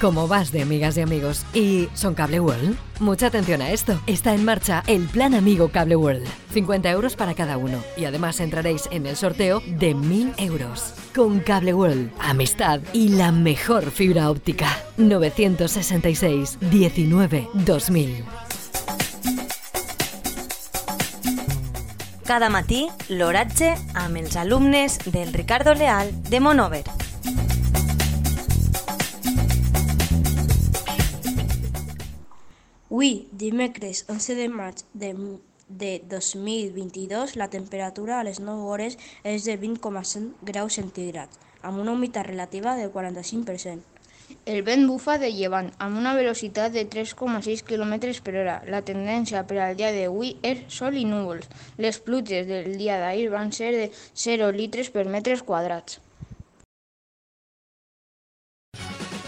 ¿Cómo vas de amigas y amigos? ¿Y son Cable World? Mucha atención a esto. Está en marcha el Plan Amigo Cable World. 50 euros para cada uno. Y además entraréis en el sorteo de 1000 euros. Con Cable World, amistad y la mejor fibra óptica. 966 19 2000. Cada matí, l'oratge amb els alumnes del Ricardo Leal de Monover. Avui, dimecres 11 de maig de, de 2022, la temperatura a les 9 hores és de 20,5 graus centígrads, amb una humitat relativa del 45%. El vent bufa de llevant amb una velocitat de 3,6 km per hora. La tendència per al dia d'avui és sol i núvols. Les pluges del dia d'ahir van ser de 0 litres per metres quadrats.